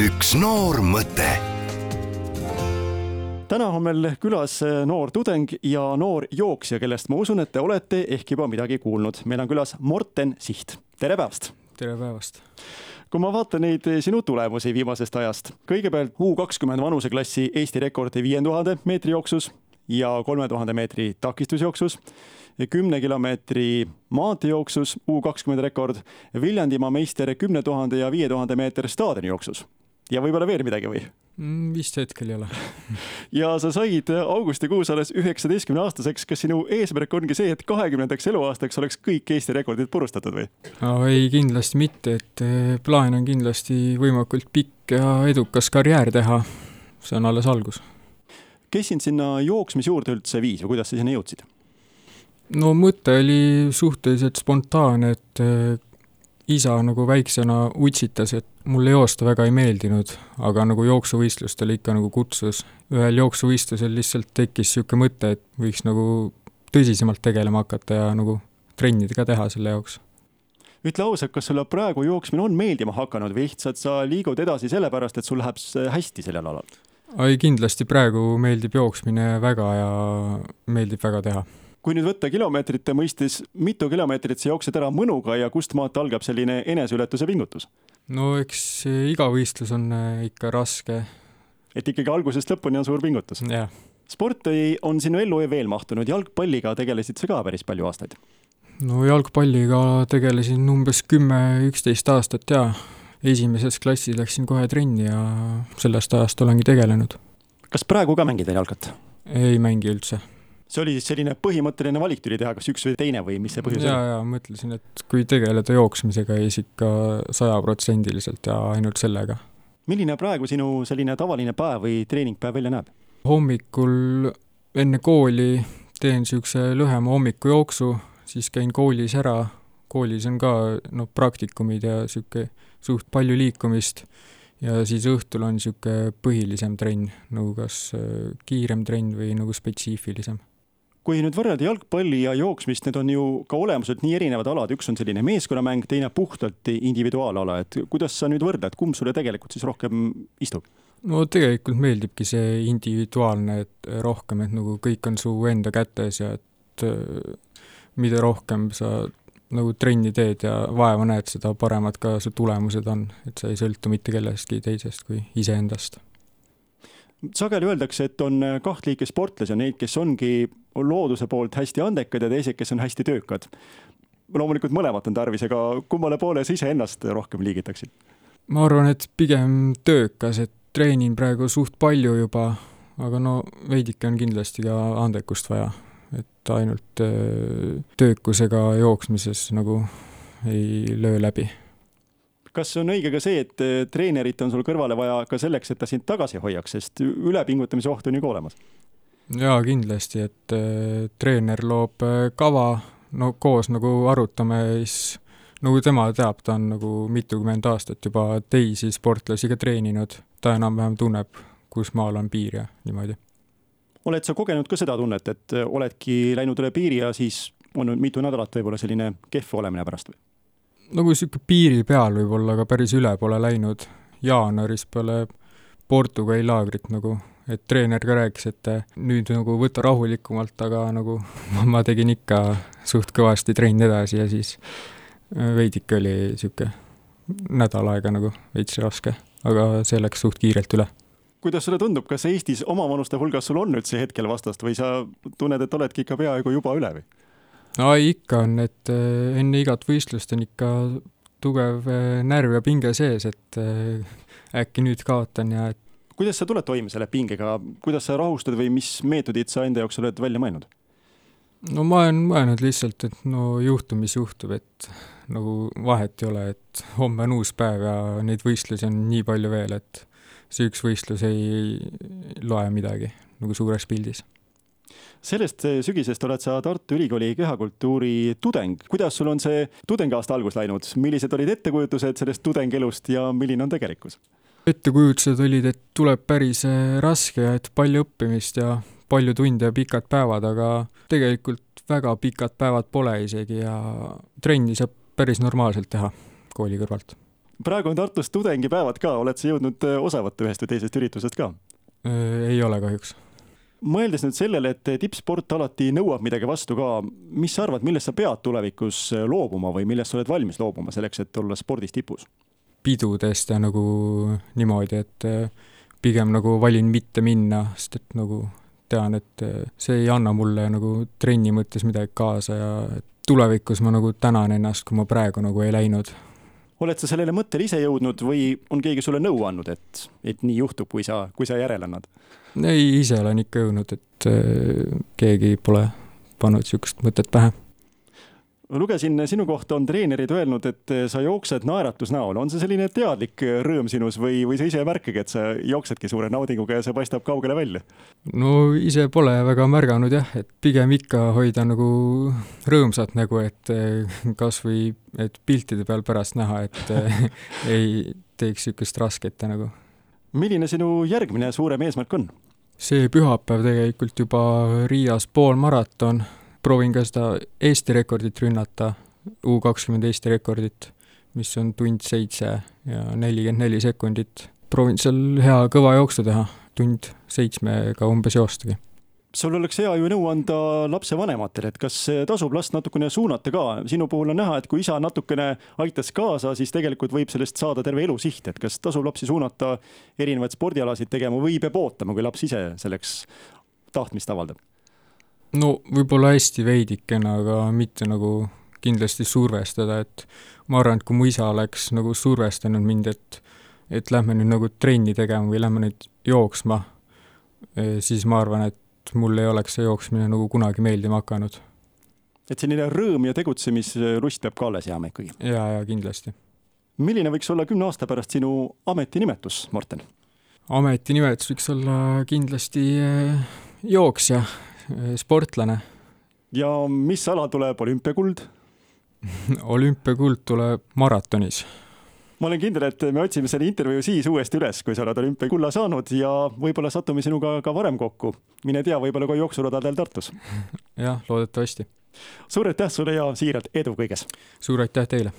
üks noor mõte täna on meil külas noor tudeng ja noor jooksja, kellest ma usun, et te olete ehk juba midagi kuulnud. meil on külas Morten Siht. tere päevast! tere päevast! kui ma vaatan neid sinu tulemusi viimasest ajast, kõigepealt U kakskümmend vanuseklassi Eesti rekordi viie tuhande meetri jooksus ja kolme tuhande meetri takistusjooksus, kümne kilomeetri maanteejooksus U kakskümmend rekord, Viljandimaa meister kümne tuhande ja viie tuhande meeter staadionijooksus ja võib-olla veel midagi või? Mm, vist hetkel ei ole ja sa said augustikuus alles üheksateistkümne aastaseks. kas sinu eesmärk ongi see, et kahekümnendaks eluaastaks oleks kõik Eesti rekordid purustatud või no,? ei, kindlasti mitte, et eh, plaan on kindlasti võimalikult pikk ja edukas karjäär teha. see on alles algus. kes sind sinna jooksmise juurde üldse viis või kuidas sa sinna jõudsid? no mõte oli suhteliselt spontaanne, et eh, isa nagu väiksena utsitas, et mulle joosta väga ei meeldinud, aga nagu jooksuvõistlustel ikka nagu kutsus. ühel jooksuvõistlusel lihtsalt tekkis niisugune mõte, et võiks nagu tõsisemalt tegelema hakata ja nagu trenni ka teha selle jaoks. ütle ausalt, kas sulle praegu jooksmine on meeldima hakanud või lihtsalt sa liigud edasi sellepärast, et sul läheb hästi sellel alal? ei, kindlasti praegu meeldib jooksmine väga ja meeldib väga teha kui nüüd võtta kilomeetrite mõistes, mitu kilomeetrit sa jooksed ära mõnuga ja kust maalt algab selline eneseületuse pingutus? no eks iga võistlus on äh, ikka raske. et ikkagi algusest lõpuni on suur pingutus? jah. sporti on sinu ellu veel mahtunud, jalgpalliga tegelesid sa ka päris palju aastaid? no jalgpalliga tegelesin umbes kümme, üksteist aastat ja esimeses klassis läksin kohe trenni ja sellest ajast olengi tegelenud. kas praegu ka mängid veel jalkat? ei mängi üldse see oli siis selline põhimõtteline valik tuli teha, kas üks või teine või mis see põhjus ja, oli? ja mõtlesin, et kui tegeleda jooksmisega, siis ikka sajaprotsendiliselt ja ainult sellega. milline praegu sinu selline tavaline päev või treeningpäev välja näeb? hommikul enne kooli teen niisuguse lühema hommikujooksu, siis käin koolis ära, koolis on ka noh, praktikumid ja niisugune suht palju liikumist ja siis õhtul on niisugune põhilisem trenn, nagu kas äh, kiirem trenn või nagu spetsiifilisem kui nüüd võrrelda jalgpalli ja jooksmist, need on ju ka olemuselt nii erinevad alad, üks on selline meeskonnamäng, teine puhtalt individuaalala, et kuidas sa nüüd võrdled, kumb sulle tegelikult siis rohkem istub? no tegelikult meeldibki see individuaalne, et rohkem, et nagu kõik on su enda kätes ja et äh, mida rohkem sa nagu trenni teed ja vaeva näed, seda paremad ka su tulemused on, et sa ei sõltu mitte kellestki teisest kui iseendast. Sageli öeldakse, et on kaht liiki sportlasi, on neid, kes ongi looduse poolt hästi andekad ja teised, kes on hästi töökad. loomulikult mõlemat on tarvis, aga kummale poole sa iseennast rohkem liigitaksid? ma arvan, et pigem töökas, et treenin praegu suht palju juba, aga no veidike on kindlasti ka andekust vaja, et ainult äh, töökusega jooksmises nagu ei löö läbi kas on õige ka see, et äh, treenerit on sul kõrvale vaja ka selleks, et ta sind tagasi hoiaks, sest ülepingutamise oht on ju ka olemas? Jaa, kindlasti, et äh, treener loob äh, kava, no koos nagu arutame, siis nagu tema teab, ta on nagu mitukümmend aastat juba teisi sportlasi ka treeninud, ta enam-vähem tunneb, kus maal on piir ja niimoodi. oled sa kogenud ka seda tunnet, et äh, oledki läinud üle piiri ja siis on mitu nädalat võib-olla selline kehv olemine pärast või? nagu sihuke piiri peal võib-olla, aga päris üle pole läinud. jaanuaris peale Portugali laagrit nagu et treener ka rääkis, et nüüd nagu võta rahulikumalt, aga nagu ma tegin ikka suht kõvasti trenni edasi ja siis veidike oli niisugune nädal aega nagu veits raske, aga see läks suht kiirelt üle. kuidas sulle tundub, kas Eestis omavanuste hulgas sul on üldse hetkel vastast või sa tunned, et oledki ikka peaaegu juba üle või? no ikka on, et eh, enne igat võistlust on ikka tugev närv ja pinge sees, et äkki nüüd kaotan ja et kuidas sa tuled toime selle pingega, kuidas sa rahustad või mis meetodid sa enda jaoks oled välja mõelnud? no ma olen mõelnud lihtsalt, et no juhtub, mis juhtub, et nagu vahet ei ole, et homme on uus päev ja neid võistlusi on nii palju veel, et see üks võistlus ei loe midagi nagu suures pildis sellest sügisest oled sa Tartu Ülikooli kehakultuuri tudeng. kuidas sul on see tudengiaasta algus läinud, millised olid ettekujutused sellest tudengielust ja milline on tegelikkus? Ettekujutused olid, et tuleb päris äh, raske ja et palju õppimist ja palju tunde ja pikad päevad, aga tegelikult väga pikad päevad pole isegi ja trenni saab päris normaalselt teha kooli kõrvalt. praegu on Tartus tudengipäevad ka, oled sa jõudnud äh, osa võtta ühest või teisest üritusest ka? ei ole kahjuks. mõeldes nüüd sellele, et tippsport alati nõuab midagi vastu ka, mis sa arvad, millest sa pead tulevikus loobuma või millest sa oled valmis loobuma selleks, et olla spordis tipus? Pidudest ja nagu niimoodi, et pigem nagu valin mitte minna, sest et nagu tean, et see ei anna mulle nagu trenni mõttes midagi kaasa ja tulevikus ma nagu tänan ennast, kui ma praegu nagu ei läinud. oled sa sellele mõttele ise jõudnud või on keegi sulle nõu andnud, et, et nii juhtub, kui sa, kui sa järele annad? ei, ise olen ikka jõudnud, et äh, keegi pole pannud niisugust mõtet pähe lugesin sinu kohta on treenerid öelnud, et sa jooksed naeratusnäol, on see selline teadlik rõõm sinus või, või sa ise ei märkagi, et sa jooksedki suure naudinguga ja see paistab kaugele välja? no ise pole väga märganud jah, et pigem ikka hoida nagu rõõmsat nägu, et eh, kasvõi, et piltide peal pärast näha, et eh, ei teeks niisugust rasket nagu. milline sinu järgmine suurem eesmärk on? see pühapäev tegelikult juba Riias poolmaraton proovin ka seda Eesti rekordit rünnata, U kakskümmend Eesti rekordit, mis on tund seitse ja nelikümmend neli sekundit. proovin seal hea kõva jooksu teha, tund seitsmega umbes joostagi sul oleks hea ju nõu anda lapsevanematele, et kas tasub last natukene suunata ka, sinu puhul on näha, et kui isa natukene aitas kaasa, siis tegelikult võib sellest saada terve elu siht, et kas tasub lapsi suunata erinevaid spordialasid tegema või peab ootama, kui laps ise selleks tahtmist avaldab? No võib-olla hästi veidikene, aga mitte nagu kindlasti survestada, et ma arvan, et kui mu isa oleks nagu survestanud mind, et et lähme nüüd nagu trenni tegema või lähme nüüd jooksma, e, siis ma arvan, et mul ei oleks see jooksmine nagu kunagi meeldima hakanud. et selline rõõm ja tegutsemisrust peab ka alles jääma ikkagi? jaa, jaa, kindlasti. milline võiks olla kümne aasta pärast sinu ametinimetus, Morten? ametinimetus võiks olla kindlasti e, jooksja sportlane. ja mis ala tuleb olümpiakuld olümpiakuld tuleb maratonis. ma olen kindel, et me otsime selle intervjuu siis uuesti üles, kui sa oled olümpiakulla saanud ja võib-olla satume sinuga ka varem kokku. mine tea, võib-olla ka jooksuradadel Tartus. jah, loodetavasti. suur aitäh sulle ja siiralt edu kõiges! suur aitäh teile!